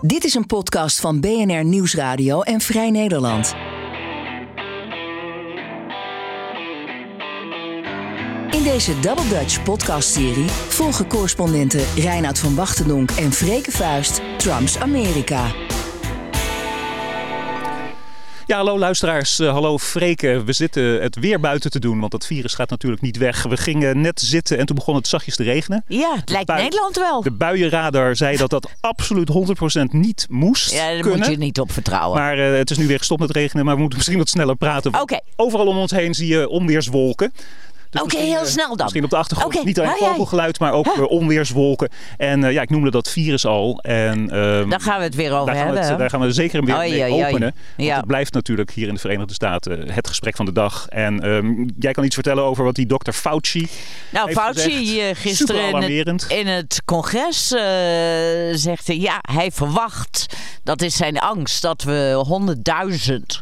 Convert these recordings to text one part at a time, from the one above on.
Dit is een podcast van BNR Nieuwsradio en Vrij Nederland. In deze Double Dutch podcastserie volgen correspondenten Reinoud van Wachtendonk en Freke Vuist Trumps Amerika. Ja, hallo luisteraars. Uh, hallo Freke. We zitten het weer buiten te doen, want dat virus gaat natuurlijk niet weg. We gingen net zitten en toen begon het zachtjes te regenen. Ja, het lijkt Nederland wel. De buienradar zei dat dat absoluut 100% niet moest ja, daar kunnen. moet je niet op vertrouwen. Maar eh, het is nu weer gestopt met regenen, maar we moeten misschien wat sneller praten. Overal om ons heen zie je onweerswolken. Dus Oké, heel eh, snel dan. Misschien op de achtergrond niet alleen vogelgeluid, maar ook Huh. eh, onweerswolken. En eh, ja, ik noemde dat virus al. En, ehm, Daar gaan we het weer over daar gaan, we hebben. het, hè? daar gaan we zeker weer Oei, mee openen. Want Ja. het blijft natuurlijk hier in de Verenigde Staten het gesprek van de dag. En ehm, jij kan iets vertellen over wat die dokter Fauci Nou, Fauci gezegd. eh, gisteren in het, in het congres eh, zegt hij, ja, hij verwacht, dat is zijn angst, dat we 100.000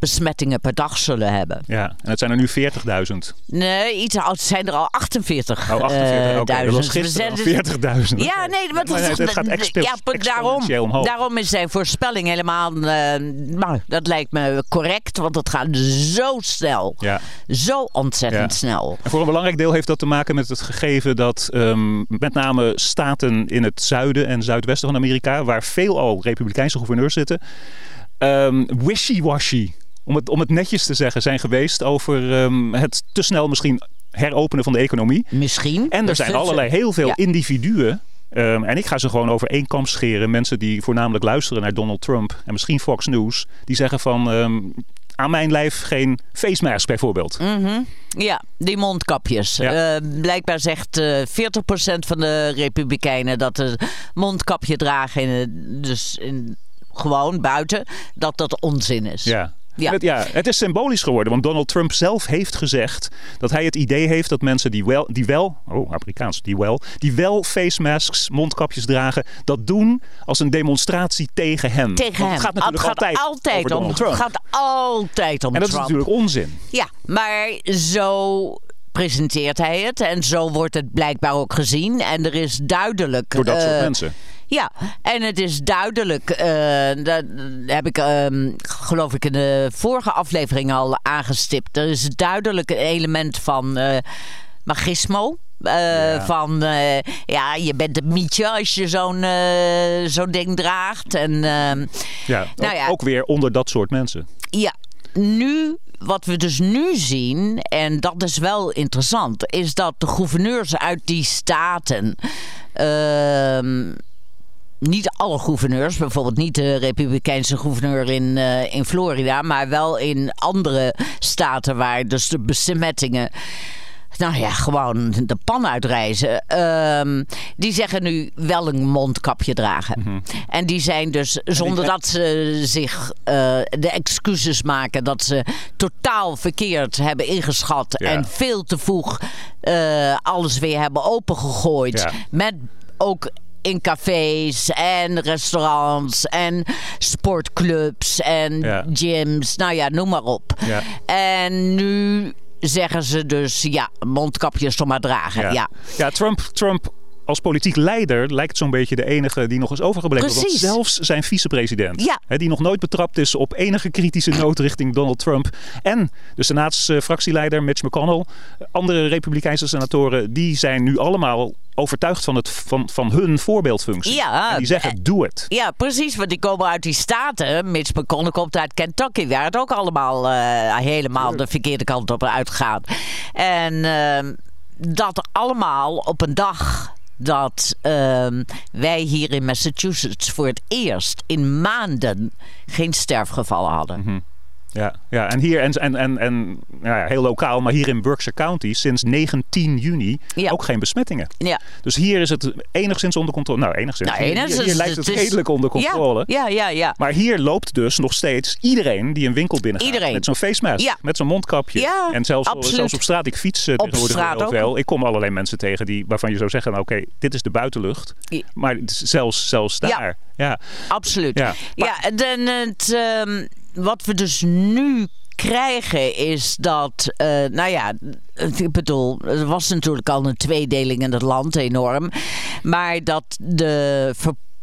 besmettingen per dag zullen hebben. Ja, en het zijn er nu 40.000. Nee, iets, het zijn er al 48. Oh, 48. eh, Oké, dat was duizend. We gisteren al zetten- 40.000. Ja, nee, maar nee, het gaat expo- ja, daarom, omhoog. daarom is zijn voorspelling helemaal. nou, dat lijkt me correct, want het gaat zo snel. Ja. Zo ontzettend Ja. snel. En voor een belangrijk deel heeft dat te maken met het gegeven dat ehm, met name staten in het zuiden en zuidwesten van Amerika, waar veelal republikeinse gouverneurs zitten, ehm, wishy-washy, om het, om het netjes te zeggen, zijn geweest over ehm, het te snel misschien heropenen van de economie. Misschien. En er zijn ze- allerlei heel veel Ja. individuen. ehm, en ik ga ze gewoon over één kam scheren. Mensen die voornamelijk luisteren naar Donald Trump en misschien Fox News. Die zeggen van ehm, aan mijn lijf geen face mask bijvoorbeeld. Mhm. Ja, die mondkapjes. Ja. Eh, blijkbaar zegt eh 40% van de Republikeinen dat een mondkapje dragen, in, dus in, gewoon buiten, dat dat onzin is. Ja. Ja. Het, ja, het is symbolisch geworden, want Donald Trump zelf heeft gezegd dat hij het idee heeft dat mensen die wel, die wel oh, Amerikaans, die wel, die wel face masks, mondkapjes dragen, dat doen als een demonstratie tegen hem. Tegen Want hem. Het gaat natuurlijk het gaat altijd, over om, Trump. Het gaat altijd om en dat is natuurlijk onzin. Ja, maar zo presenteert hij het en zo wordt het blijkbaar ook gezien. En er is duidelijk... Door dat soort eh, mensen. Ja, en het is duidelijk, eh, dat heb ik ehm, geloof ik in de vorige aflevering al aangestipt. Er is duidelijk een element van eh, magismo. Eh, Ja. Van ja, je bent een mietje als je zo'n zo'n ding draagt. En ehm, Ja, nou ook, ja. ook weer onder dat soort mensen. ja, nu, wat we dus nu zien, en dat is wel interessant, is dat de gouverneurs uit die staten. Niet alle gouverneurs, bijvoorbeeld niet de Republikeinse gouverneur in, eh, in Florida, maar wel in andere staten waar dus de besmettingen. Nou ja, gewoon de pan uitreizen. Ehm, die zeggen nu wel een mondkapje dragen. En die zijn dus, zonder dat ze zich eh, de excuses maken dat ze totaal verkeerd hebben ingeschat. Ja. En veel te vroeg eh, alles weer hebben opengegooid. Ja. Met ook in cafés en restaurants en sportclubs en Ja. gyms. Nou ja, noem maar op. Ja. En nu zeggen ze dus, ja, mondkapjes toch maar dragen. Ja. Ja, ja Trump, Trump als politiek leider lijkt zo'n beetje de enige die nog is overgebleven. Want Precies. zelfs zijn vicepresident, Ja. hè, die nog nooit betrapt is op enige kritische noot richting Donald Trump. En de senaatsfractieleider Mitch McConnell, andere republikeinse senatoren, die zijn nu allemaal overtuigd van, het, van, van hun voorbeeldfunctie. Ja, en die zeggen, doe het. Ja, precies, want die komen uit die staten. Mitch McConnell komt uit Kentucky, waar het ook allemaal eh, helemaal de verkeerde kant op uitgaat. En ehm, dat allemaal op een dag dat ehm, wij hier in Massachusetts voor het eerst in maanden geen sterfgevallen hadden. Mhm. Ja, ja, en hier, en, en, en, en nou ja, heel lokaal, maar hier in Berkshire County sinds 19 juni Ja. ook geen besmettingen. Ja. Dus hier is het enigszins onder controle. Nou, enigszins. Nou, Hier- enigszins, hier, lijkt het, het is- redelijk onder controle. Ja, ja, ja. Maar hier loopt dus nog steeds iedereen die een winkel binnengaat. Iedereen. Met zo'n face mask. Met zo'n mondkapje. En zelfs, absoluut. zelfs op straat. Ik fiets uh, tegenwoordig straat heel ook. veel. Ik kom allerlei mensen tegen die, waarvan je zou zeggen... nou, oké, dit is de buitenlucht. Maar zelfs, zelfs daar. Ja. Absoluut. Ja. Ja, en het, ehm, wat we dus nu krijgen is dat, eh, nou ja, ik bedoel, er was natuurlijk al een tweedeling in het land enorm, maar dat de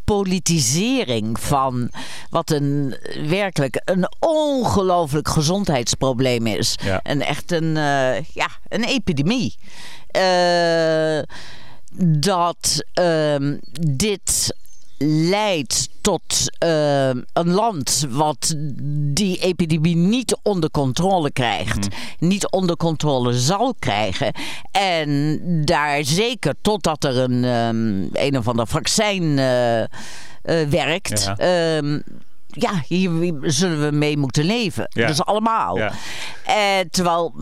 politisering van wat een werkelijk een ongelooflijk gezondheidsprobleem is. Ja. En echt een, eh, ja, een epidemie. Eh, dat ehm, dit leidt tot ehm, een land wat die epidemie niet onder controle krijgt, niet onder controle zal krijgen. En daar zeker totdat er een, ehm, een of ander vaccin eh, eh, werkt. Ja. ehm, ja, hier zullen we mee moeten leven. Ja. Dus allemaal. Ja. Eh, terwijl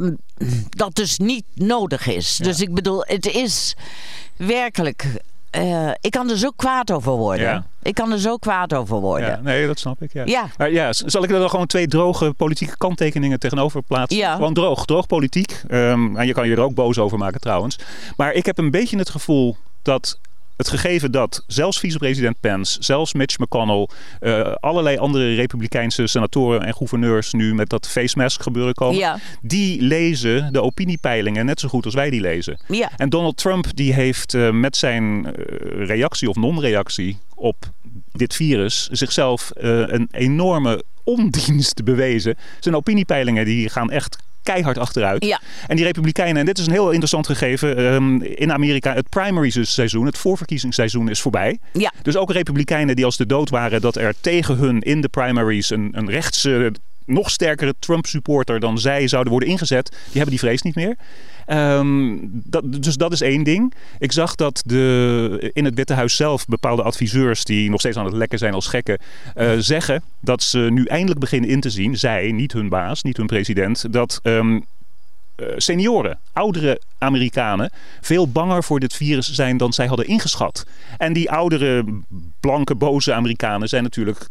dat dus niet nodig is. Dus ik bedoel, het is werkelijk. Eh, ik kan er zo kwaad over worden. Ja. Ik kan er zo kwaad over worden. Ja, nee, dat snap ik. Ja. Ja. Maar ja, zal ik er dan gewoon twee droge politieke kanttekeningen tegenover plaatsen? Ja. Gewoon droog, droog politiek. Ehm, en je kan je er ook boos over maken trouwens. Maar ik heb een beetje het gevoel dat het gegeven dat zelfs vicepresident Pence, zelfs Mitch McConnell, eh, allerlei andere republikeinse senatoren en gouverneurs nu met dat face mask gebeuren komen, Ja. die lezen de opiniepeilingen net zo goed als wij die lezen. Ja. En Donald Trump die heeft eh, met zijn eh, reactie of non-reactie op dit virus zichzelf een enorme ondienst bewezen. Zijn opiniepeilingen die gaan echt keihard achteruit. Ja. En die Republikeinen, en dit is een heel interessant gegeven, ehm, in Amerika het primaries seizoen, het voorverkiezingsseizoen is voorbij. Ja. Dus ook Republikeinen die als de dood waren dat er tegen hun in de primaries een, een rechtse, nog sterkere Trump-supporter dan zij zouden worden ingezet, die hebben die vrees niet meer. Ehm, dat, dus dat is één ding. Ik zag dat de, in het Witte Huis zelf bepaalde adviseurs, die nog steeds aan het lekken zijn als gekken, eh, zeggen dat ze nu eindelijk beginnen in te zien, zij, niet hun baas, niet hun president, dat ehm, eh, senioren, oudere Amerikanen, veel banger voor dit virus zijn dan zij hadden ingeschat. En die oudere, blanke, boze Amerikanen zijn natuurlijk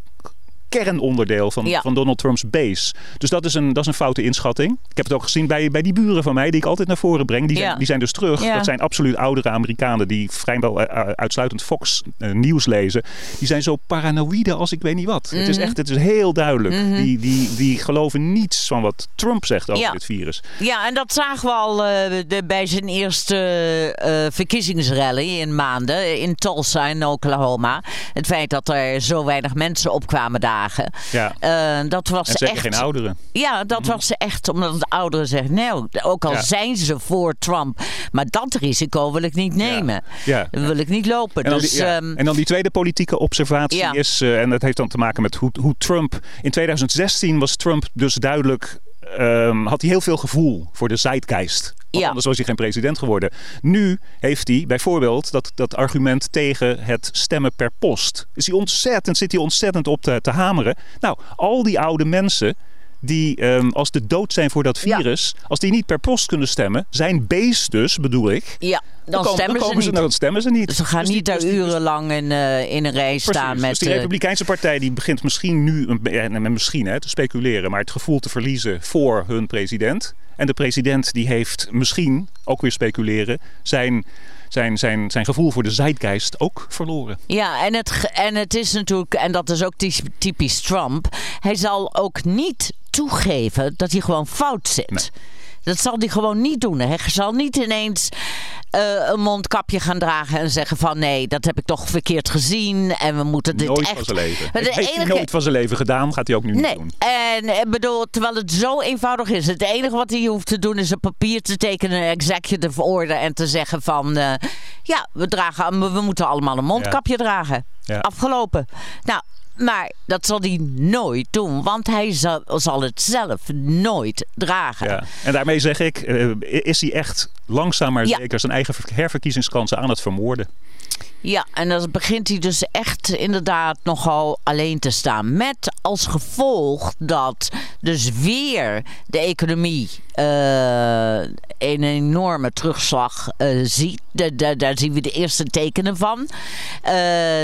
kernonderdeel van, Ja. van Donald Trumps base. Dus dat is, een, dat is een foute inschatting. Ik heb het ook gezien bij, bij die buren van mij, die ik altijd naar voren breng. Die, Ja. zijn, die zijn dus terug. Ja. Dat zijn absoluut oudere Amerikanen die vrijwel eh, eh, uitsluitend Fox eh, nieuws lezen. Die zijn zo paranoïde als ik weet niet wat. Het Mhm. is echt het is heel duidelijk. die, die, die geloven niets van wat Trump zegt over dit virus. Ja, en dat zagen we al de, bij zijn eerste verkiezingsrally in maanden in Tulsa in Oklahoma. Het feit dat er zo weinig mensen opkwamen Ja. Eh, dat was En echt. geen ouderen. Ja, dat was echt omdat de ouderen zeggen, nou, ook al Ja. zijn ze voor Trump, maar dat risico wil ik niet nemen. Ja. Dat wil ik niet lopen. En dan, dus die, ehm, en dan die tweede politieke observatie is, eh, en dat heeft dan te maken met hoe, hoe Trump. In 2016 was Trump dus duidelijk. Ehm, had hij heel veel gevoel voor de zeitgeist. Ja. Anders was hij geen president geworden. Nu heeft hij bijvoorbeeld dat, dat argument tegen het stemmen per post. Is hij ontzettend, zit hij ontzettend op te, te hameren. Nou, al die oude mensen die ehm, als de dood zijn voor dat Ja. virus, als die niet per post kunnen stemmen, zijn base dus, bedoel ik. ja, dan, komen- stemmen komen ze niet. dan stemmen ze niet. Ze gaan Dus die- niet daar dus dus- urenlang in, eh, in een rij staan met... dus die eh, Republikeinse partij die begint misschien nu, een, nee, misschien hè, te speculeren, maar het gevoel te verliezen voor hun president. En de president die heeft misschien, ook weer speculeren, zijn, zijn, zijn, zijn gevoel voor de zeitgeist ook verloren. Ja, en het, en het is natuurlijk, en dat is ook ty- typisch Trump, hij zal ook niet toegeven dat hij gewoon fout zit. Nee. Dat zal hij gewoon niet doen. Hij zal niet ineens eh, een mondkapje gaan dragen en zeggen van nee, dat heb ik toch verkeerd gezien en we moeten dit nooit echt... van zijn leven. Maar de heeft hij enige- nooit van zijn leven gedaan, gaat hij ook nu niet doen. en ik bedoel, terwijl het zo eenvoudig is. Het enige wat hij hoeft te doen is een papier te tekenen, een executive order en te zeggen van, eh, ja, we, dragen, we moeten allemaal een mondkapje dragen. Ja. Afgelopen. Nou, maar dat zal hij nooit doen, want hij zal, zal het zelf nooit dragen. Ja. En daarmee zeg ik, eh, is hij echt langzaam maar Ja. zeker zijn eigen ver- herverkiezingskansen aan het vermoorden. Ja, en dan begint hij dus echt inderdaad nogal alleen te staan. Met als gevolg dat dus weer de economie eh, een enorme terugslag eh, ziet. Da- da- daar zien we de eerste tekenen van. Eh,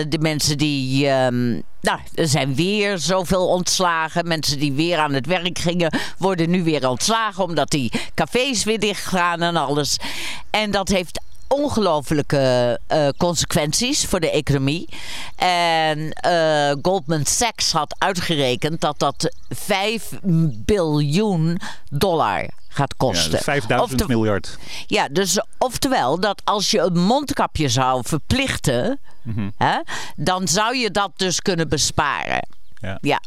de mensen die... ehm, nou, er zijn weer zoveel ontslagen. Mensen die weer aan het werk gingen, worden nu weer ontslagen. Omdat die cafés weer dicht gaan en alles. En dat heeft ongelofelijke eh, consequenties voor de economie. En eh, Goldman Sachs had uitgerekend dat dat 5 biljoen dollar gaat Ja, kosten. dus 5000 Ofte- miljard. Ja, dus oftewel dat als je een mondkapje zou verplichten, Mhm. hè, dan zou je dat dus kunnen besparen. Ja. Ja,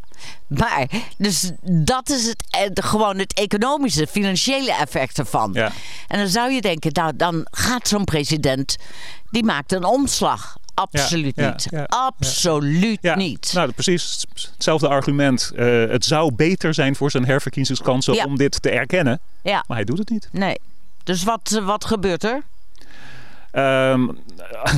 maar dus dat is het, eh, gewoon het economische, financiële effect ervan. Ja. En dan zou je denken, nou, dan gaat zo'n president, die maakt een omslag. Absoluut ja, niet. Absoluut Ja, niet. Nou, precies hetzelfde argument. Eh, het zou beter zijn voor zijn herverkiezingskansen om dit te erkennen. Maar hij doet het niet. nee. Dus wat, eh, wat gebeurt er? Ehm,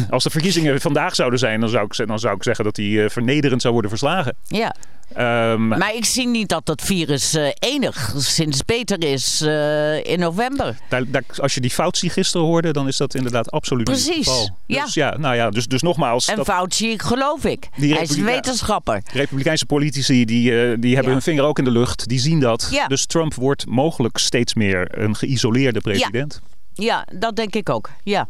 als de verkiezingen vandaag zouden zijn, dan zou ik, dan zou ik zeggen dat hij eh, vernederend zou worden verslagen. Ja. Ehm, Maar ik zie niet dat dat virus eh, enigszins beter is eh, in november. daar, daar- als je die fout zie gisteren hoorde, dan is dat inderdaad absoluut niet het Precies, geval. ja. Dus ja, nou ja, dus, dus nogmaals, En dat Fauci, geloof ik. Hij is wetenschapper. republikeinse politici die, die hebben Ja. hun vinger ook in de lucht. Die zien dat. Ja. Dus Trump wordt mogelijk steeds meer een geïsoleerde president. Ja, dat denk ik ook. Ja.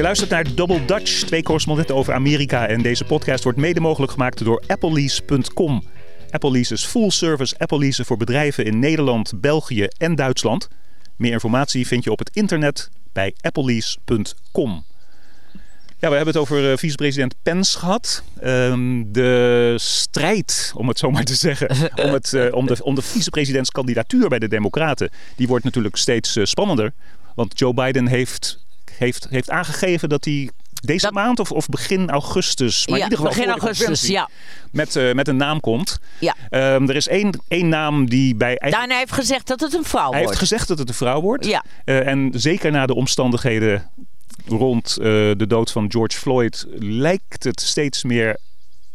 Je luistert naar Double Dutch, twee correspondenten over Amerika. En deze podcast wordt mede mogelijk gemaakt door applelease.com. Applelease is full service Apple leasen voor bedrijven in Nederland, België en Duitsland. Meer informatie vind je op het internet bij applelease.com. Ja, we hebben het over eh, vicepresident Pence gehad. Ehm, de strijd, om het zo maar te zeggen, om, het, eh, om, de, om de vicepresidentskandidatuur bij de Democraten, die wordt natuurlijk steeds eh, spannender. Want Joe Biden heeft, heeft, heeft aangegeven dat hij deze Dat- maand of, of begin augustus, maar ja, in ieder geval begin augustus, ja. met, met een naam komt. ja. Ehm, er is één, één naam die bij... eigenlijk- Daarna heeft gezegd dat het een vrouw hij heeft wordt. gezegd dat het een vrouw wordt. Ja. En zeker na de omstandigheden rond eh, de dood van George Floyd lijkt het steeds meer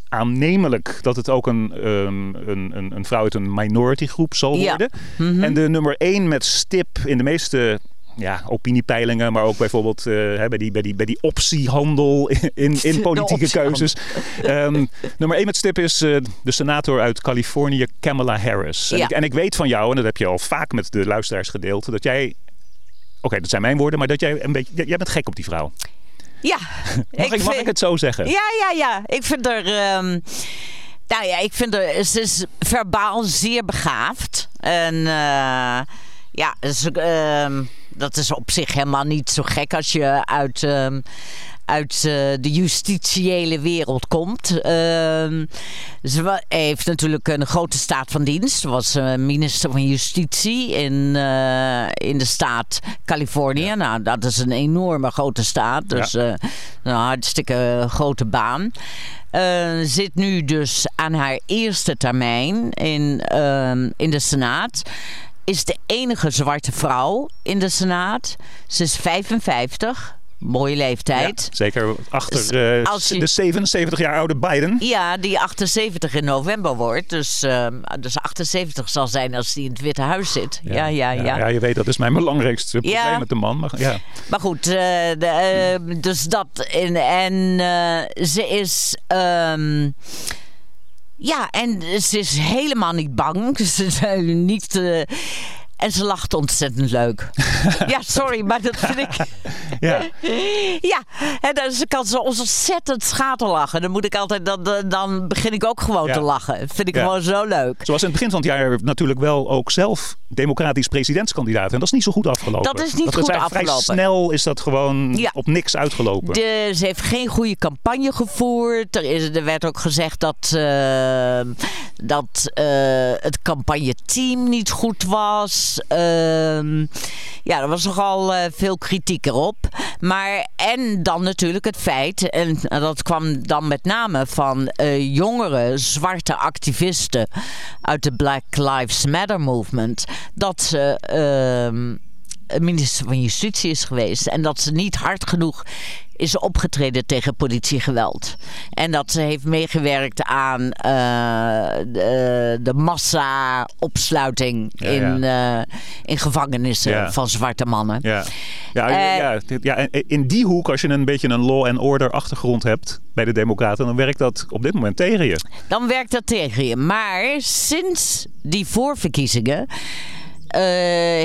aannemelijk dat het ook een, ehm, een, een, een vrouw uit een minority groep zal Ja. worden. Mhm. En de nummer één met stip in de meeste ja, opiniepeilingen, maar ook bijvoorbeeld eh, hè, bij, die, bij, die, bij die optiehandel in, in, politieke keuzes. Ehm, nummer één met stip is eh, de senator uit Californië, Kamala Harris. En, ik, en ik weet van jou, en dat heb je al vaak met de luisteraars gedeeld, dat jij. Oké, dat zijn mijn woorden, maar dat jij een beetje. Jij bent gek op die vrouw. Ja. Mag ik, mag vind- ik het zo zeggen? Ja, ja, ja. Ik vind er. ehm, nou ja, ik vind er. Ze is verbaal zeer begaafd. En eh, ja, ehm, dat is op zich helemaal niet zo gek als je uit. ehm, uit eh, de justitiële wereld komt. Ehm, ze heeft natuurlijk een grote staat van dienst. Ze was eh, minister van Justitie in, eh, in de staat Californië. Nou, dat is een enorme grote staat. Dus eh, een hartstikke grote baan. Zit nu dus aan haar eerste termijn in, ehm, in de Senaat. Is de enige zwarte vrouw in de Senaat. Ze is 55. Mooie leeftijd. Ja, zeker Dus achter eh, als je- de 77 jaar oude Biden. Ja, die 78 in november wordt. Dus, ehm, dus 78 zal zijn als die in het Witte Huis zit. Ja, ja, ja. ja. je weet, dat is mijn belangrijkste probleem met de man. Maar, ja. Maar goed, eh, de, eh, dus dat. En, en eh, ze is. ehm, ja, en ze is helemaal niet bang. Ze is niet. En ze lacht ontzettend leuk. ja, sorry, maar dat vind ik. Ja. Ja, dan kan ze ontzettend schaterlachen. Dan moet ik altijd, dan, dan- begin ik ook gewoon Ja. te lachen. Vind ik Ja. gewoon zo leuk. Zoals in het begin van het jaar natuurlijk wel ook zelf democratisch presidentskandidaat. En dat is niet zo goed afgelopen. Dat is niet dat goed is afgelopen. Vrij snel is dat gewoon Ja. op niks uitgelopen. De, ze heeft geen goede campagne gevoerd. Er, is, er werd ook gezegd dat, eh, dat eh, het campagneteam niet goed was. Ehm, ja, er was nogal eh, veel kritiek erop. Maar, en dan natuurlijk het feit, en dat kwam dan met name van eh, jongere zwarte activisten uit de Black Lives Matter movement, dat ze. ehm, minister van Justitie is geweest. En dat ze niet hard genoeg is opgetreden tegen politiegeweld. En dat ze heeft meegewerkt aan eh, de, de massa-opsluiting Ja, in, eh, in gevangenissen Ja. van zwarte mannen. Ja, ja, Eh, ja, in die hoek, als je een beetje een law and order achtergrond hebt bij de Democraten, dan werkt dat op dit moment tegen je. Dan werkt dat tegen je. Maar sinds die voorverkiezingen eh,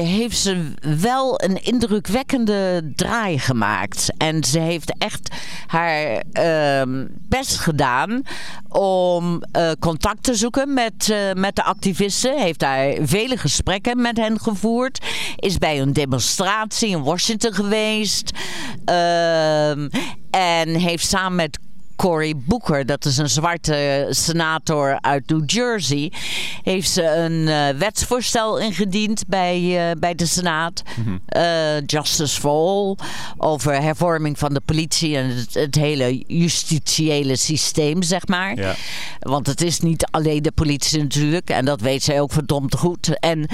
heeft ze wel een indrukwekkende draai gemaakt. En ze heeft echt haar ehm, best gedaan om eh, contact te zoeken met, eh, met de activisten. Heeft daar vele gesprekken met hen gevoerd. Is bij een demonstratie in Washington geweest. Ehm, en heeft samen met Cory Booker, dat is een zwarte senator uit New Jersey, heeft ze een uh, wetsvoorstel ingediend bij, uh, bij de Senaat. Mm -hmm. uh, Justice for All. Over hervorming van de politie en het, het hele justitiële systeem, zeg maar. Ja. Want het is niet alleen de politie natuurlijk. En dat weet zij ook verdomd goed. En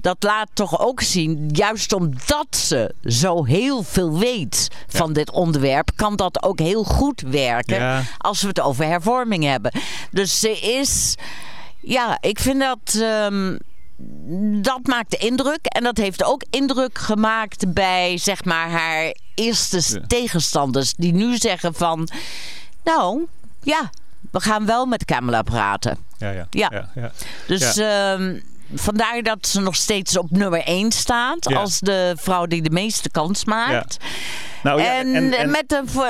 dat laat toch ook zien, juist omdat ze zo heel veel weet van ja. dit onderwerp, kan dat ook heel goed werken ja. als we het over hervorming hebben. Dus ze is, ja, ik vind dat. Um, dat maakt indruk. En dat heeft ook indruk gemaakt bij zeg maar haar eerste ja. tegenstanders. Die nu zeggen van. Nou, ja, we gaan wel met Kamala praten. Ja, ja. ja. ja, ja. Dus. Um, vandaar dat ze nog steeds op nummer 1 staat. Ja. Als de vrouw die de meeste kans maakt. Ja. Nou, ja, en, en, en, met de, voor,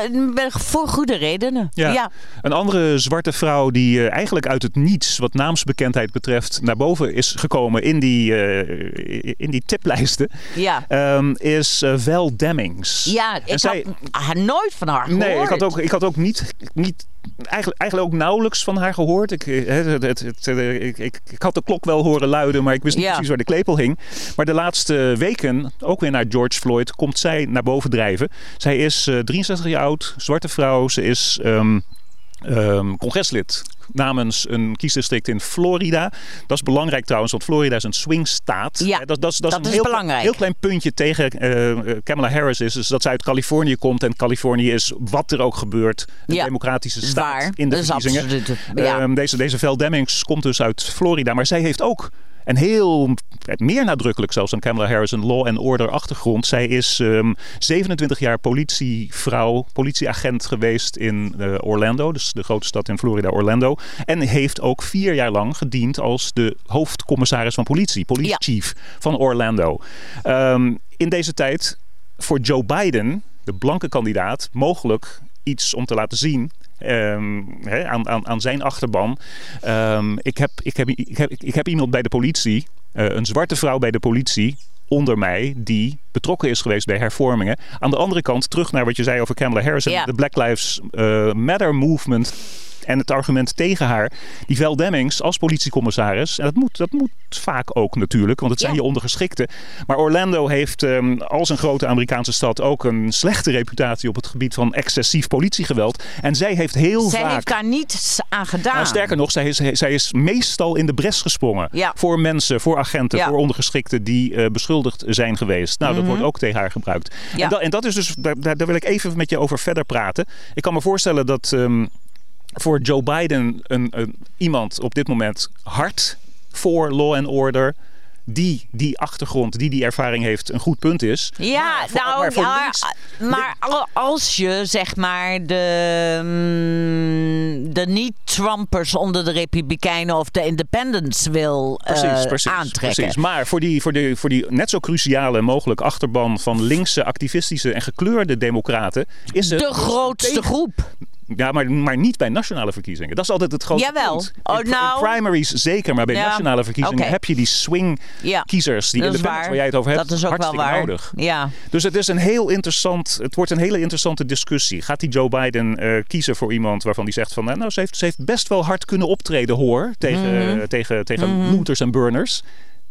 voor, goede redenen. Ja. ja. Een andere zwarte vrouw die uh, eigenlijk uit het niets, wat naamsbekendheid betreft, naar boven is gekomen in die, uh, in die tiplijsten, ja. um, is uh, Val Demmings. Ja, ik en zij, had nooit van haar gehoord. Nee, ik had ook, ik had ook niet, niet eigenlijk, eigenlijk ook nauwelijks van haar gehoord. Ik, het, het, het, ik, ik, ik, had de klok wel horen luiden, maar ik wist niet ja. precies waar de klepel hing. Maar de laatste weken, ook weer naar George Floyd, komt zij naar boven drijven. Zij is uh, 63 jaar oud, zwarte vrouw. Ze is um, um, congreslid namens een kiesdistrict in Florida. Dat is belangrijk trouwens, want Florida is een swingstaat. Ja, dat, dat, is, dat, dat is is een heel, belangrijk. heel klein puntje tegen uh, Kamala Harris is. Dus dat zij uit Californië komt. En Californië is, wat er ook gebeurt, een ja, democratische staat waar. in de dat verkiezingen. Absoluut, ja. um, deze, deze Val Demmings komt dus uit Florida. Maar zij heeft ook en heel meer nadrukkelijk zelfs dan Kamala Harris een law and order achtergrond. Zij is um, 27 jaar politievrouw, politieagent geweest in uh, Orlando, dus de grote stad in Florida, Orlando. En heeft ook vier jaar lang gediend als de hoofdcommissaris van politie, police ja. chief van Orlando. Um, in deze tijd voor Joe Biden, de blanke kandidaat, mogelijk iets om te laten zien Um, he, aan, aan, aan, zijn achterban. Um, ik, heb, ik, heb, ik, heb, ik heb iemand bij de politie, uh, een zwarte vrouw bij de politie, onder mij die betrokken is geweest bij hervormingen. Aan de andere kant, terug naar wat je zei over Kamala Harris en de Black Lives uh, Matter movement. En het argument tegen haar, die Val Demmings als politiecommissaris. En dat moet, dat moet vaak ook natuurlijk, want het zijn Ja. je ondergeschikten. Maar Orlando heeft um, als een grote Amerikaanse stad ook een slechte reputatie op het gebied van excessief politiegeweld. En zij heeft heel Zij vaak. heeft daar niets aan gedaan. Nou, sterker nog, zij is, zij is meestal in de bres gesprongen. Ja. Voor mensen, voor agenten, Ja. voor ondergeschikten die uh, beschuldigd zijn geweest. Nou, dat Mhm. wordt ook tegen haar gebruikt. Ja. En, dat, en dat is dus, daar, daar daar wil ik even met je over verder praten. Ik kan me voorstellen dat um, voor Joe Biden een, een, iemand op dit moment hard voor law and order die die achtergrond, die die ervaring heeft, een goed punt is. Ja, Maar voor- nou, maar voor ja, links- maar al- als je zeg maar de, mm, de niet-Trumpers onder de Republikeinen of de Independents wil eh, Precies, precies, aantrekken. precies. Maar voor die, voor, die, voor die net zo cruciale mogelijk achterban van linkse, activistische en gekleurde democraten is het De grootste tegen- groep. Ja, maar, maar niet bij nationale verkiezingen. Dat is altijd het grote Jawel. punt. In, Oh, in nou. primaries zeker, maar bij Ja. nationale verkiezingen heb je die swing Ja, kiezers, die independents waar. jij het over hebt, Dat is ook wel hartstikke waar. nodig. Ja. Dus het, is een heel interessant, het wordt een hele interessante discussie. Gaat die Joe Biden eh, kiezen voor iemand waarvan die zegt van... nou, nou, ze, heeft, ze heeft best wel hard kunnen optreden hoor... tegen, Mhm. eh, tegen, tegen Mhm. looters en burners.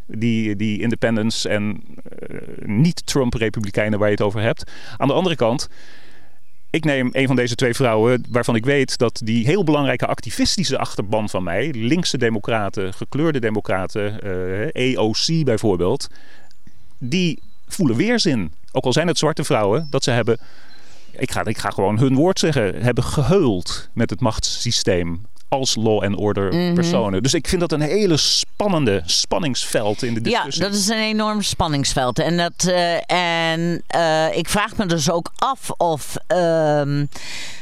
Die, die independents en eh, niet-Trump-republikeinen waar je het over hebt. Aan de andere kant... Ik neem een van deze twee vrouwen waarvan ik weet dat die heel belangrijke activistische achterban van mij, linkse democraten, gekleurde democraten, eh, AOC bijvoorbeeld, die voelen weerzin. Ook al zijn het zwarte vrouwen, dat ze hebben, ik ga, ik ga gewoon hun woord zeggen, hebben geheuld met het machtssysteem als law and order Mhm. personen. Dus ik vind dat een hele spannende spanningsveld in de Ja, discussie. dat is een enorm spanningsveld. En, dat, eh, en eh, ik vraag me dus ook af of ehm,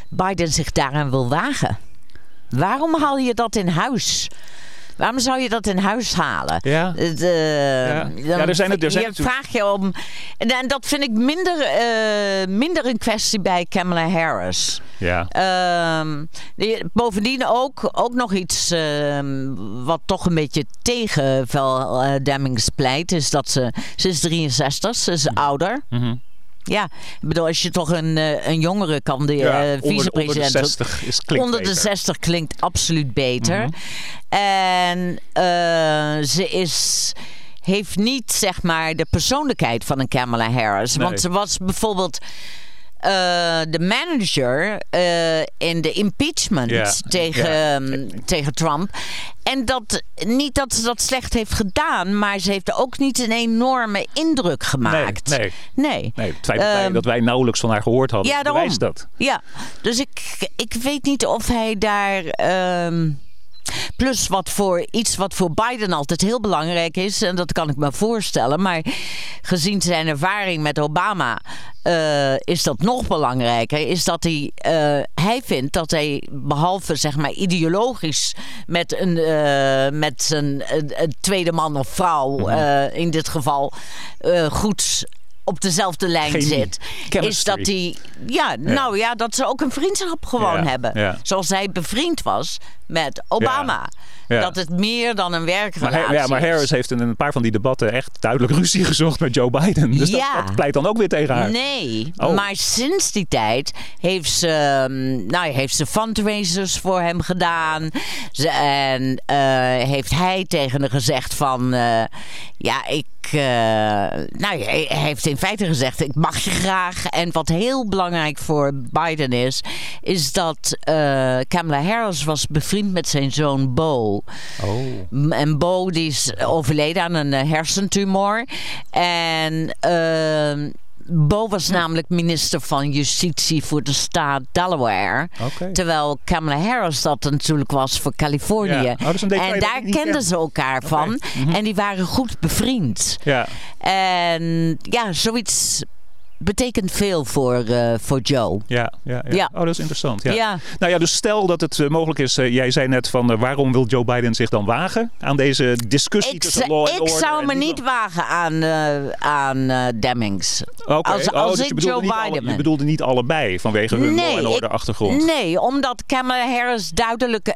Biden zich daaraan wil wagen. Waarom haal je dat in huis? Waarom zou je dat in huis halen? Ja. Eh, Ja. dan Ja, er zijn het- er zijn je natuurlijk- vraag je om. En, en dat vind ik minder, eh, minder een kwestie bij Kamala Harris. Ja. Ehm, die- bovendien ook, ook nog iets ehm, wat toch een beetje tegen Val eh, Demmings pleit, is dat ze, ze is 63, ze is ouder. Mhm. Ja, ik bedoel, als je toch een, eh, een jongere kan, de Ja, eh, onder, onder de vicepresident. 60 is klinkt Onder de beter. 60 klinkt absoluut beter. Mhm. En eh, ze is heeft niet zeg maar de persoonlijkheid van een Kamala Harris. Nee. Want ze was bijvoorbeeld de manager eh, in de impeachment tegen, ehm, tegen Trump. En dat, niet dat ze dat slecht heeft gedaan, maar ze heeft ook niet een enorme indruk gemaakt. Nee, nee. nee. Nee, het feit dat, wij, Ehm, dat wij nauwelijks van haar gehoord hadden, ja, daarom. dat. Ja, dus ik, ik weet niet of hij daar. ehm, plus wat voor iets wat voor Biden altijd heel belangrijk is, en dat kan ik me voorstellen, maar gezien zijn ervaring met Obama. eh, is dat nog belangrijker? Is dat hij, eh, hij vindt dat hij behalve zeg maar ideologisch met een, eh, met een, een tweede man of vrouw Mhm. in dit geval goed op dezelfde lijn Chemie. zit, is dat hij ja, nou ja, dat ze ook een vriendschap gewoon Ja, hebben. ja. Zoals hij bevriend was met Obama. Ja. Dat het meer dan een Maar, werkrelatie Har- ja, maar is. Harris heeft in een paar van die debatten echt duidelijk ruzie gezocht met Joe Biden. Dus Ja. dat, dat pleit dan ook weer tegen haar. Nee, Oh. maar sinds die tijd heeft ze, ehm, nou, heeft ze fundraisers voor hem gedaan. Ze, en eh, heeft hij tegen haar gezegd van... eh, ja, ik... eh, nou, hij heeft in feite gezegd, ik mag je graag. En wat heel belangrijk voor Biden is... is dat Kamala Harris was bevriend met zijn zoon Bo. Oh. En Bo die is overleden aan een eh, hersentumor. En ehm, Bo was namelijk minister van Justitie voor de staat Delaware. Terwijl Kamala Harris dat natuurlijk was voor Californië. Ja. Oh, en daar kenden ken. ze elkaar van. En die waren goed bevriend. Ja. En ja, zoiets betekent veel voor, eh, voor Joe. Ja, ja, ja. Ja. Oh, dat is interessant. Ja. Ja. Nou ja, dus stel dat het eh, mogelijk is. eh, jij zei net van waarom wil Joe Biden zich dan wagen aan deze discussie Ik, tussen law ik zou en me niet wagen aan, aan Demmings. Oké. als- oh, als dus ik Joe alle- Biden je bedoelde niet allebei vanwege hun law and order ik- achtergrond. Nee, omdat Kamala Harris duidelijk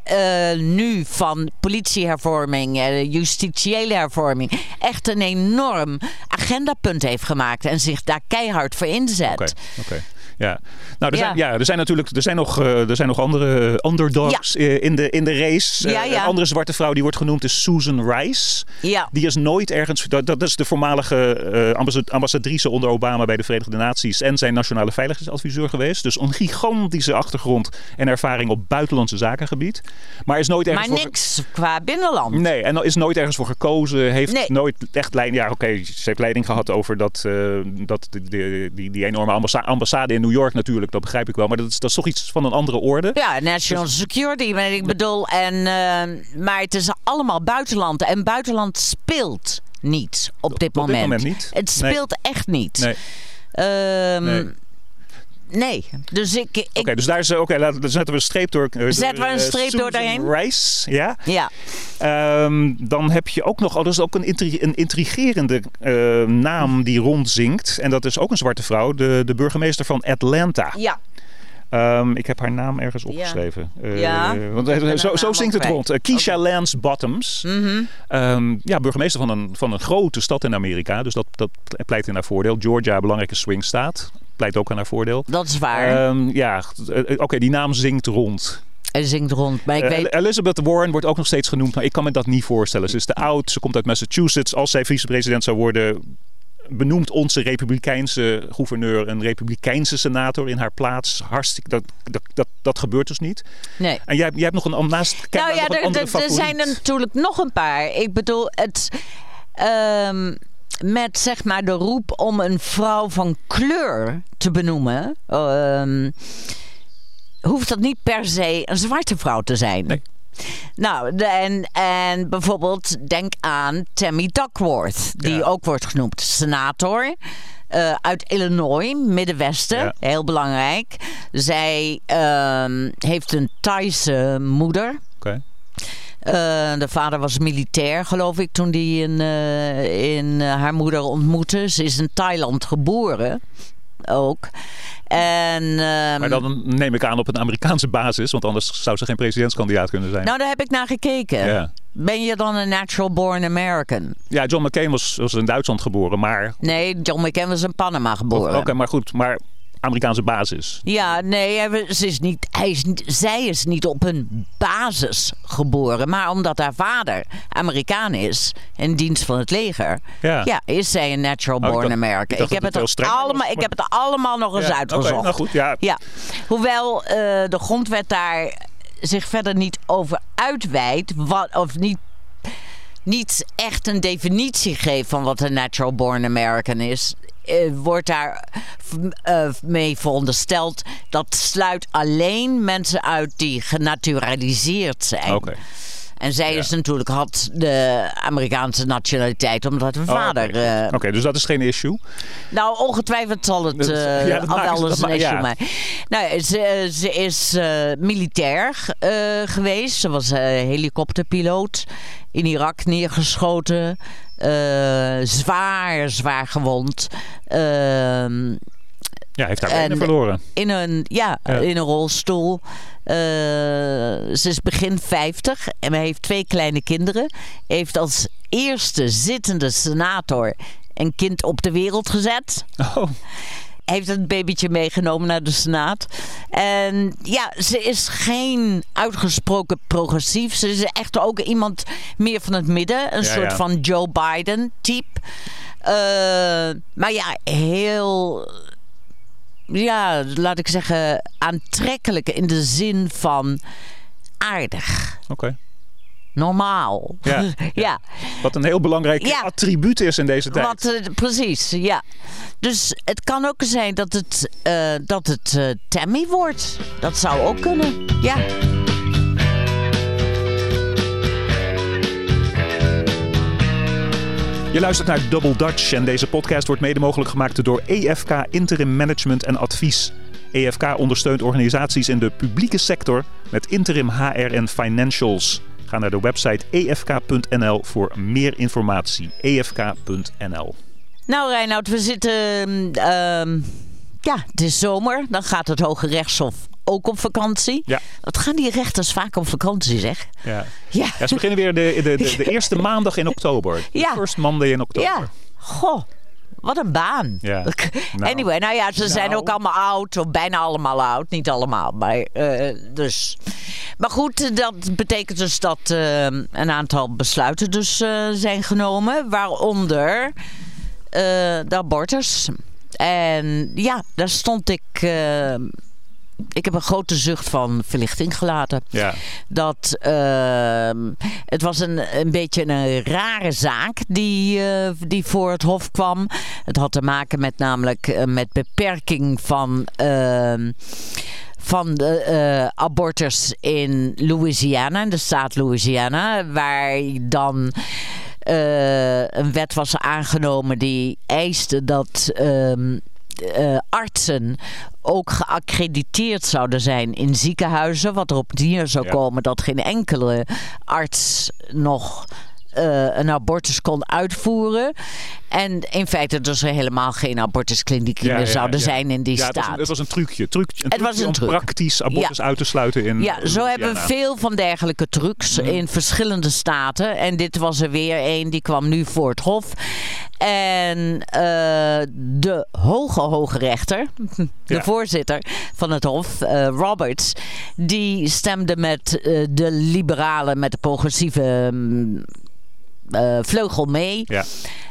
nu van politiehervorming, eh, justitiële hervorming, echt een enorm agendapunt heeft gemaakt en zich daar keihard voor inzet. Oké, oké. Ja. Nou, er, Ja. Zijn, ja, er zijn natuurlijk er zijn nog, eh, er zijn nog andere underdogs eh, in, de, in de race. Ja, Eh. Een andere zwarte vrouw die wordt genoemd is Susan Rice. Ja. Die is nooit ergens. Dat, dat is de voormalige eh, ambassa- ambassadrice onder Obama bij de Verenigde Naties. En zijn nationale veiligheidsadviseur geweest. Dus een gigantische achtergrond en ervaring op buitenlandse zakengebied. Maar is nooit ergens. Maar voor- niks qua binnenland. Nee, en is nooit ergens voor gekozen. Heeft Nee. nooit echt leiding. Ja, oké, ze heeft leiding gehad over dat, eh, dat die, die, die, die enorme ambassa- ambassade in New York natuurlijk. Dat begrijp ik wel. Maar dat is, dat is toch iets van een andere orde. Ja, national security, maar ik bedoel. En, eh, maar het is allemaal buitenland. En buitenland speelt niet op dit Op dit moment. moment niet. Het Nee. speelt echt niet. Nee. Ehm, Nee. Nee. Dus ik. ik Oké, dus daar is. Oké, laten dan zetten we een streep door. eh, Zetten we een eh, streep door daarheen? Rice, ja. Ja. Ehm, dan heb je ook nog, oh, dat is ook een, intri- een intrigerende eh, naam die rondzinkt. En dat is ook een zwarte vrouw, de, de burgemeester van Atlanta. Ja. Ehm, ik heb haar naam ergens opgeschreven. Eh, Ja. Want eh, zo, zo zingt het rond. Eh, Keisha Lance Bottoms. Mhm. Ehm, ja, burgemeester van een, van een grote stad in Amerika. Dus dat, dat pleit in haar voordeel. Georgia, een belangrijke swingstaat. Pleit ook aan haar voordeel. Dat is waar. Ehm, ja, eh, oké, die naam zingt rond. Hij zingt rond. Maar ik Eh, weet. Elizabeth Warren wordt ook nog steeds genoemd, maar ik kan me dat niet voorstellen. Ze is te oud, ze komt uit Massachusetts. Als zij vicepresident zou worden, benoemt onze republikeinse gouverneur een republikeinse senator in haar plaats. Hartstikke, dat, dat, dat, dat gebeurt dus niet. Nee. En jij, jij hebt nog een naast Nou ja, er, er, er zijn er natuurlijk nog een paar. Ik bedoel, het. ehm, met zeg maar de roep om een vrouw van kleur te benoemen. ehm, hoeft dat niet per se een zwarte vrouw te zijn. Nee. Nou, de- en, en bijvoorbeeld denk aan Tammy Duckworth, die Ja. ook wordt genoemd senator. eh, uit Illinois, Middenwesten, Ja. heel belangrijk. Zij ehm, heeft een Thaise moeder. Oké. De vader was militair, geloof ik, toen die in, eh, in eh, haar moeder ontmoette. Ze is in Thailand geboren ook. En, ehm, Maar dan neem ik aan op een Amerikaanse basis, want anders zou ze geen presidentskandidaat kunnen zijn. Nou, daar heb ik naar gekeken. Ja. Ben je dan een natural born American? Ja, John McCain was, was in Duitsland geboren, maar... Nee, John McCain was in Panama geboren. Oké, maar goed, maar Amerikaanse basis. Ja, nee, ze is niet, hij is zij is niet op een basis geboren. Maar omdat haar vader Amerikaan is, in dienst van het leger, Ja. ja, is zij een natural Oh, ik born dacht- American. ik heb, het allemaal, was, ik heb het allemaal nog eens Ja, uitgezocht. nou goed, ja. Ja, hoewel eh, de grondwet daar zich verder niet over uitweidt, wat, of niet, niet echt een definitie geeft van wat een natural born American is. Eh, wordt daar eh, mee verondersteld dat sluit alleen mensen uit die genaturaliseerd zijn. En zij is natuurlijk had de Amerikaanse nationaliteit omdat haar Oh, vader. Oké, eh, Oké, dus dat is geen issue. Nou, ongetwijfeld zal het Dat- eh, ja, dat al wel eens een issue maar. Nou, ze, ze is eh, militair geweest. Ze was helikopterpiloot. In Irak neergeschoten. zwaar, zwaar gewond. Ehm, Ja, hij heeft haar En- benen verloren. in een, ja, Ja. in een rolstoel. Eh, ze is begin 50 en heeft twee kleine kinderen. Heeft als eerste zittende senator een kind op de wereld gezet. Oh, Heeft het babytje meegenomen naar de Senaat. En ja, ze is geen uitgesproken progressief. Ze is echt ook iemand meer van het midden. Een Ja, soort ja. van Joe Biden type. Eh, maar ja, heel ja, laat ik zeggen, aantrekkelijk in de zin van aardig, oké. normaal. Ja. ja. Wat een heel belangrijk Ja. attribuut is in deze tijd. Wat, eh, precies, ja. Dus het kan ook zijn dat het, eh, dat het eh, Tammy wordt. Dat zou ook kunnen, ja. Je luistert naar Double Dutch en deze podcast wordt mede mogelijk gemaakt door EFK Interim Management en Advies. EFK ondersteunt organisaties in de publieke sector met interim HR en financials. Ga naar de website efk.nl voor meer informatie. efk.nl. Nou Reinoud, we zitten... ehm, ja, het is zomer. Dan gaat het Hoge Rechtshof ook op vakantie. Ja. Wat gaan die rechters vaak op vakantie, zeg? Ja. Ja. Ja, ze beginnen weer de, de, de, de eerste maandag in oktober. De Ja. First Monday in oktober. Ja, goh. Wat een baan. Ja. Nou. Anyway, nou ja, ze zijn Nou. ook allemaal oud. Of bijna allemaal oud. Niet allemaal, maar uh, dus. Maar goed, dat betekent dus dat uh, een aantal besluiten dus uh, zijn genomen. Waaronder de abortus. En ja, daar stond ik... ik heb een grote zucht van verlichting gelaten. Ja. Dat uh, het was een, een beetje een rare zaak die, uh, die voor het Hof kwam. Het had te maken met namelijk uh, met beperking van van de uh, abortus in Louisiana, in de staat Louisiana, waar dan uh, een wet was aangenomen die eiste dat. Uh, uh, artsen ook geaccrediteerd zouden zijn in ziekenhuizen. Wat erop neer zou Ja. komen dat geen enkele arts nog uh, een abortus kon uitvoeren. En in feite dus er helemaal geen abortusklinieken Ja, meer ja, zouden ja. zijn in die Ja, het was, staat. een, het was een trucje. trucje een Het was een om truc. praktisch abortus uit te sluiten in Ja, zo hebben we veel van dergelijke trucs Mhm. in verschillende staten. En dit was er weer een, die kwam nu voor het Hof. En eh, de hoge hoge rechter, de voorzitter van het Hof, eh, Roberts, die stemde met eh, de liberalen, met de progressieve mm, eh, vleugel mee. Ja.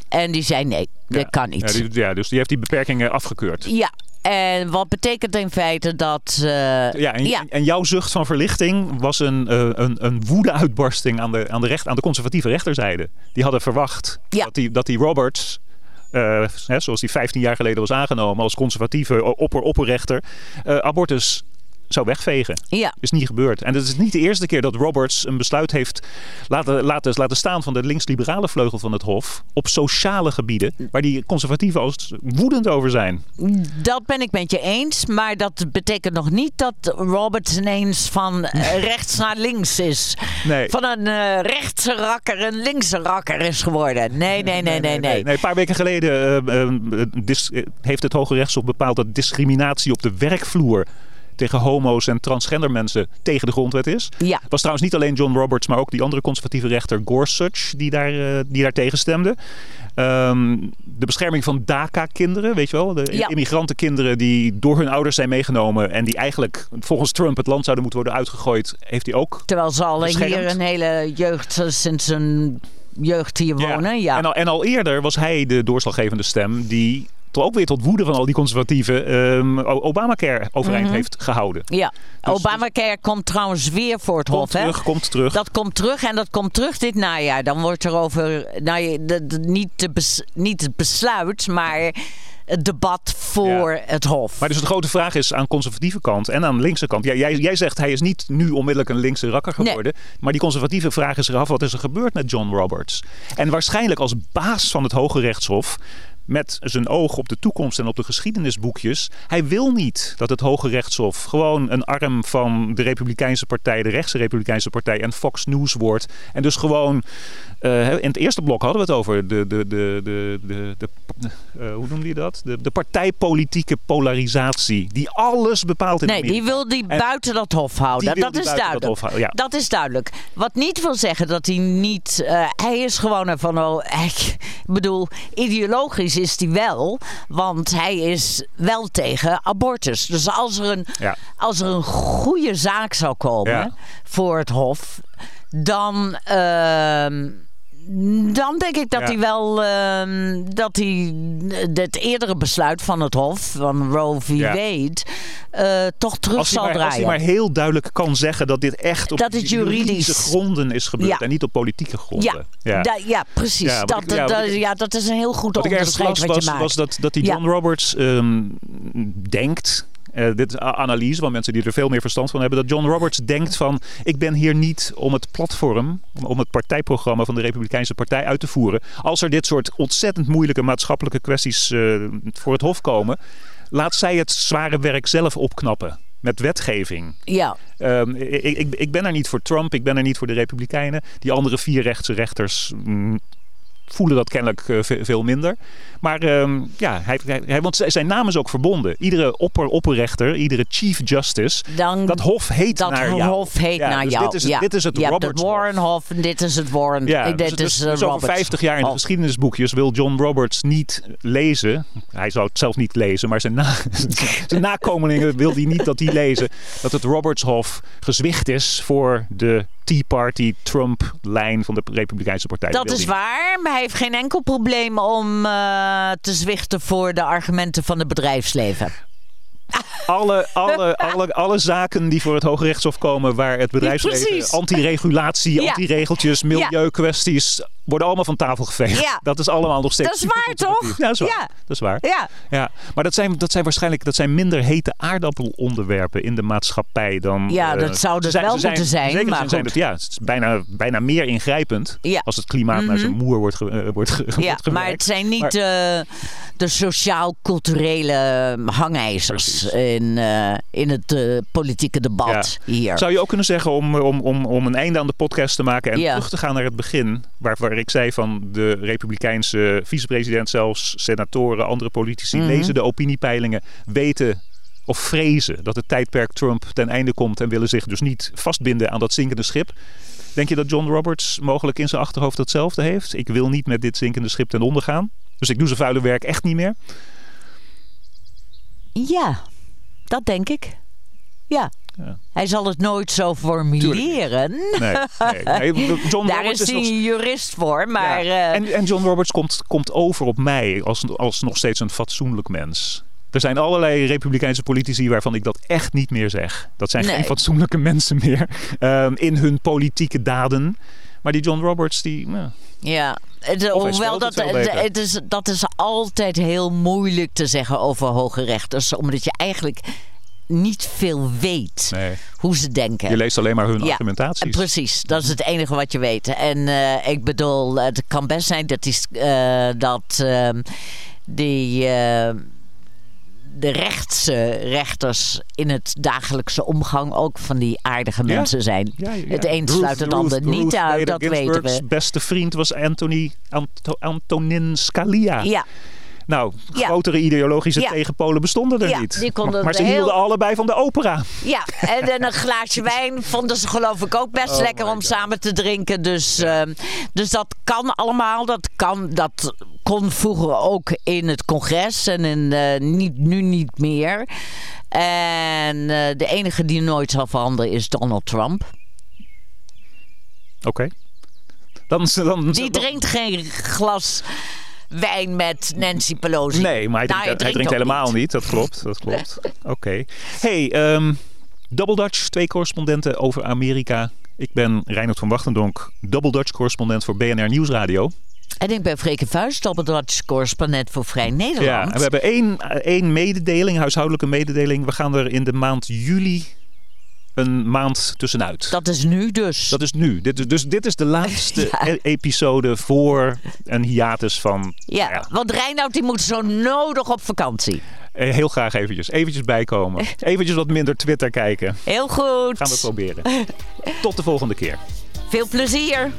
En die zei nee, dat Ja. kan niet. Ja, die, ja, dus die heeft die beperkingen afgekeurd. Ja, en wat betekent in feite dat... eh, Ja, en, ja. en jouw zucht van verlichting was een, eh, een, een woede-uitbarsting aan de, aan, de recht, aan de conservatieve rechterzijde. Die hadden verwacht Ja. dat, die, dat die Roberts, hè, zoals die 15 jaar geleden was aangenomen als conservatieve opper-opperrechter, abortus zou wegvegen. Ja. Is niet gebeurd. En het is niet de eerste keer dat Roberts een besluit heeft laten, laten, laten staan van de links-liberale vleugel van het Hof. op sociale gebieden. waar die conservatieven als woedend over zijn. Dat ben ik met je eens, maar dat betekent nog niet dat Roberts ineens van eh, rechts naar links is. Nee. Van een eh, rechtse rakker een linkse rakker is geworden. Nee, nee, nee, nee, nee. een paar weken geleden eh, heeft het Hoge Rechtshof bepaald dat discriminatie op de werkvloer tegen homo's en transgender mensen tegen de grondwet is. Ja. Het was trouwens niet alleen John Roberts, maar ook die andere conservatieve rechter Gorsuch die daar, eh, die daar tegen stemde. Ehm, de bescherming van DACA-kinderen, weet je wel? De Ja. immigrantenkinderen die door hun ouders zijn meegenomen en die eigenlijk volgens Trump het land zouden moeten worden uitgegooid, heeft hij ook Terwijl ze al hier een hele jeugd, eh, sinds een jeugd hier wonen. Ja. En, al, en al eerder was hij de doorslaggevende stem die toch ook weer tot woede van al die conservatieven O- Obamacare overeind Mhm. heeft gehouden. ja. Obamacare komt trouwens weer voor het Komt Hof, hè? terug, komt terug. Dat komt terug en dat komt terug dit najaar. Dan wordt er over, nou, de, de- niet, de niet het besluit, maar het debat voor Ja. het Hof. Maar dus de grote vraag is aan conservatieve kant en aan linkse kant. Ja, jij, jij zegt hij is niet nu onmiddellijk een linkse rakker geworden. Maar die conservatieve vraag is eraf. Wat is er gebeurd met John Roberts? En waarschijnlijk als baas van het Hoge Rechtshof. Met zijn oog op de toekomst en op de geschiedenisboekjes. Hij wil niet dat het Hoge Rechtshof gewoon een arm van de Republikeinse Partij, de rechtse Republikeinse Partij en Fox News wordt. En dus gewoon. eh, in het eerste blok hadden we het over de, de, de, de, de, de, eh, hoe noemde je dat? De, de partijpolitieke polarisatie. Die alles bepaalt in Nee, die wil die En buiten dat hof houden. dat is dat duidelijk. houden, ja. Dat is duidelijk. Wat niet wil zeggen dat hij niet. eh, hij is gewoon ervan. Oh, ik bedoel, ideologisch is hij wel. Want hij is wel tegen abortus. Dus als er een, Ja. als er een goede zaak zou komen Ja. voor het hof. Dan. ehm, dan denk ik dat Ja. hij wel ehm, dat hij het eerdere besluit van het Hof, van Roe v. Ja. Wade, eh, toch terug Als zal maar, als hij draaien. maar heel duidelijk kan zeggen dat dit echt op Dat het juridisch- juridische gronden is gebeurd Ja. en niet op politieke gronden. ja, da- ja, precies. Dat, ik- ja, dat, wat ik- ja, dat is een heel goed Wat ik ergens onderscheid las wat was, maakt. was dat, dat die. John Roberts ehm, denkt. Eh, dit is analyse van mensen die er veel meer verstand van hebben. Dat John Roberts denkt van... ik ben hier niet om het platform... om- het partijprogramma van de Republikeinse Partij uit te voeren. Als er dit soort ontzettend moeilijke maatschappelijke kwesties eh, voor het hof komen... laat zij het zware werk zelf opknappen. Met wetgeving. ja, Ehm, ik, ik, ik ben er niet voor Trump, ik ben er niet voor de Republikeinen. Die andere vier rechtse rechters mm, voelen dat kennelijk eh, ve- veel minder. Maar ehm, ja, hij, hij, want zijn naam is ook verbonden. Iedere opper, opperrechter, iedere chief justice, dan dat hof heet dat naar jou. hof heet Ja, naar dus jou. Dit is, het- ja. dit is het je hebt Roberts het Warrenhof en dit is het Warren. ja, dit dus, is dus, over Roberts. 50 jaar in de geschiedenisboekjes wil John Roberts niet lezen. Hij zou het zelf niet lezen, maar zijn, na, zijn nakomelingen wil hij niet dat die lezen. Dat het Robertshof gezwicht is voor de Tea Party Trump-lijn van de Republikeinse Partij. Dat wil is waar, maar hij heeft geen enkel probleem om eh, te zwichten voor de argumenten van het bedrijfsleven. alle, alle, alle, alle zaken die voor het Hoge Rechtshof komen waar het bedrijfsleven anti-regulatie, anti-regeltjes, milieukwesties worden allemaal van tafel geveegd. Ja. Dat is allemaal nog steeds Dat is waar, toch? Ja, dat is waar. Ja. Dat is waar. Ja, Ja, maar dat zijn, dat zijn waarschijnlijk dat zijn minder hete aardappelonderwerpen in de maatschappij dan. Ja, eh, dat zou dus zijn- wel zijn- moeten zijn, maar zin zijn ja, het is bijna, bijna meer ingrijpend Ja. als het klimaat naar zijn moer wordt, ge, eh, wordt, ge, ja wordt maar het zijn niet Maar- eh, de sociaal-culturele hangijzers Precies. in, in het politieke debat hier. Zou je ook kunnen zeggen om, om, om, om een einde aan de podcast te maken en terug te gaan naar het begin, waar, waar ik zei van de Republikeinse vicepresident zelfs, senatoren, andere politici Mhm. lezen de opiniepeilingen, weten of vrezen dat het tijdperk Trump ten einde komt en willen zich dus niet vastbinden aan dat zinkende schip. Denk je dat John Roberts mogelijk in zijn achterhoofd hetzelfde heeft? Ik wil niet met dit zinkende schip ten onder gaan. Dus ik doe zijn vuile werk echt niet meer. Ja, dat denk ik. Ja. Ja. Hij zal het nooit zo formuleren. Nee, nee, nee. John Daar Roberts is hij nog een jurist voor, maar... Ja. eh, En, en John Roberts komt, komt over op mij als, als nog steeds een fatsoenlijk mens. Er zijn allerlei republikeinse politici waarvan ik dat echt niet meer zeg. Dat zijn geen fatsoenlijke mensen meer ehm, in hun politieke daden. Maar die John Roberts, die... nou, Ja, hoewel speelt dat, het is, dat is altijd heel moeilijk te zeggen over hoge rechters. Omdat je eigenlijk niet veel weet Nee. hoe ze denken. Je leest alleen maar hun Ja, argumentaties. Precies, dat is het enige wat je weet. En eh, ik bedoel, het kan best zijn dat, die, eh, dat ehm, die, eh, de rechtse rechters in het dagelijkse omgang ook van die aardige Ja. mensen zijn. Ja. Het een sluit het ander Ruth niet uit, Bader dat weten we. beste vriend was Anthony, Anto- Antonin Scalia. Ja, Nou, Ja. grotere ideologische Ja. tegenpolen bestonden er Ja, niet. die konden maar ze heel- hielden allebei van de opera. ja, en een glaasje wijn vonden ze geloof ik ook best Oh lekker om God. samen te drinken. Dus, ehm, dus dat kan allemaal. Dat, kan, dat kon vroeger ook in het congres en in, eh, niet, nu niet meer. En eh, de enige die nooit zal veranderen is Donald Trump. Oké. Dan, dan, Die dan- drinkt geen glas wijn met Nancy Pelosi. Nee, maar hij Nou, drinkt, hij drinkt helemaal niet. Dat klopt, dat klopt. Oké. Hey, ehm, Double Dutch, twee correspondenten over Amerika. Ik ben Reinhard van Wachtendonk, Double Dutch correspondent voor BNR Nieuwsradio. En ik ben Freke Vuist, Dutch correspondent voor Vrij Nederland. Ja, en we hebben één, één mededeling, huishoudelijke mededeling. We gaan er in de maand juli een maand tussenuit. Dat is nu dus. Dat is nu. Dit is, dus dit is de laatste Ja. e- episode voor een hiatus van... Ja, ja, want Reinoud die moet zo nodig op vakantie. eh, heel graag eventjes. Eventjes bijkomen. Eventjes wat minder Twitter kijken. Heel goed. Gaan we proberen. Tot de volgende keer. Veel plezier.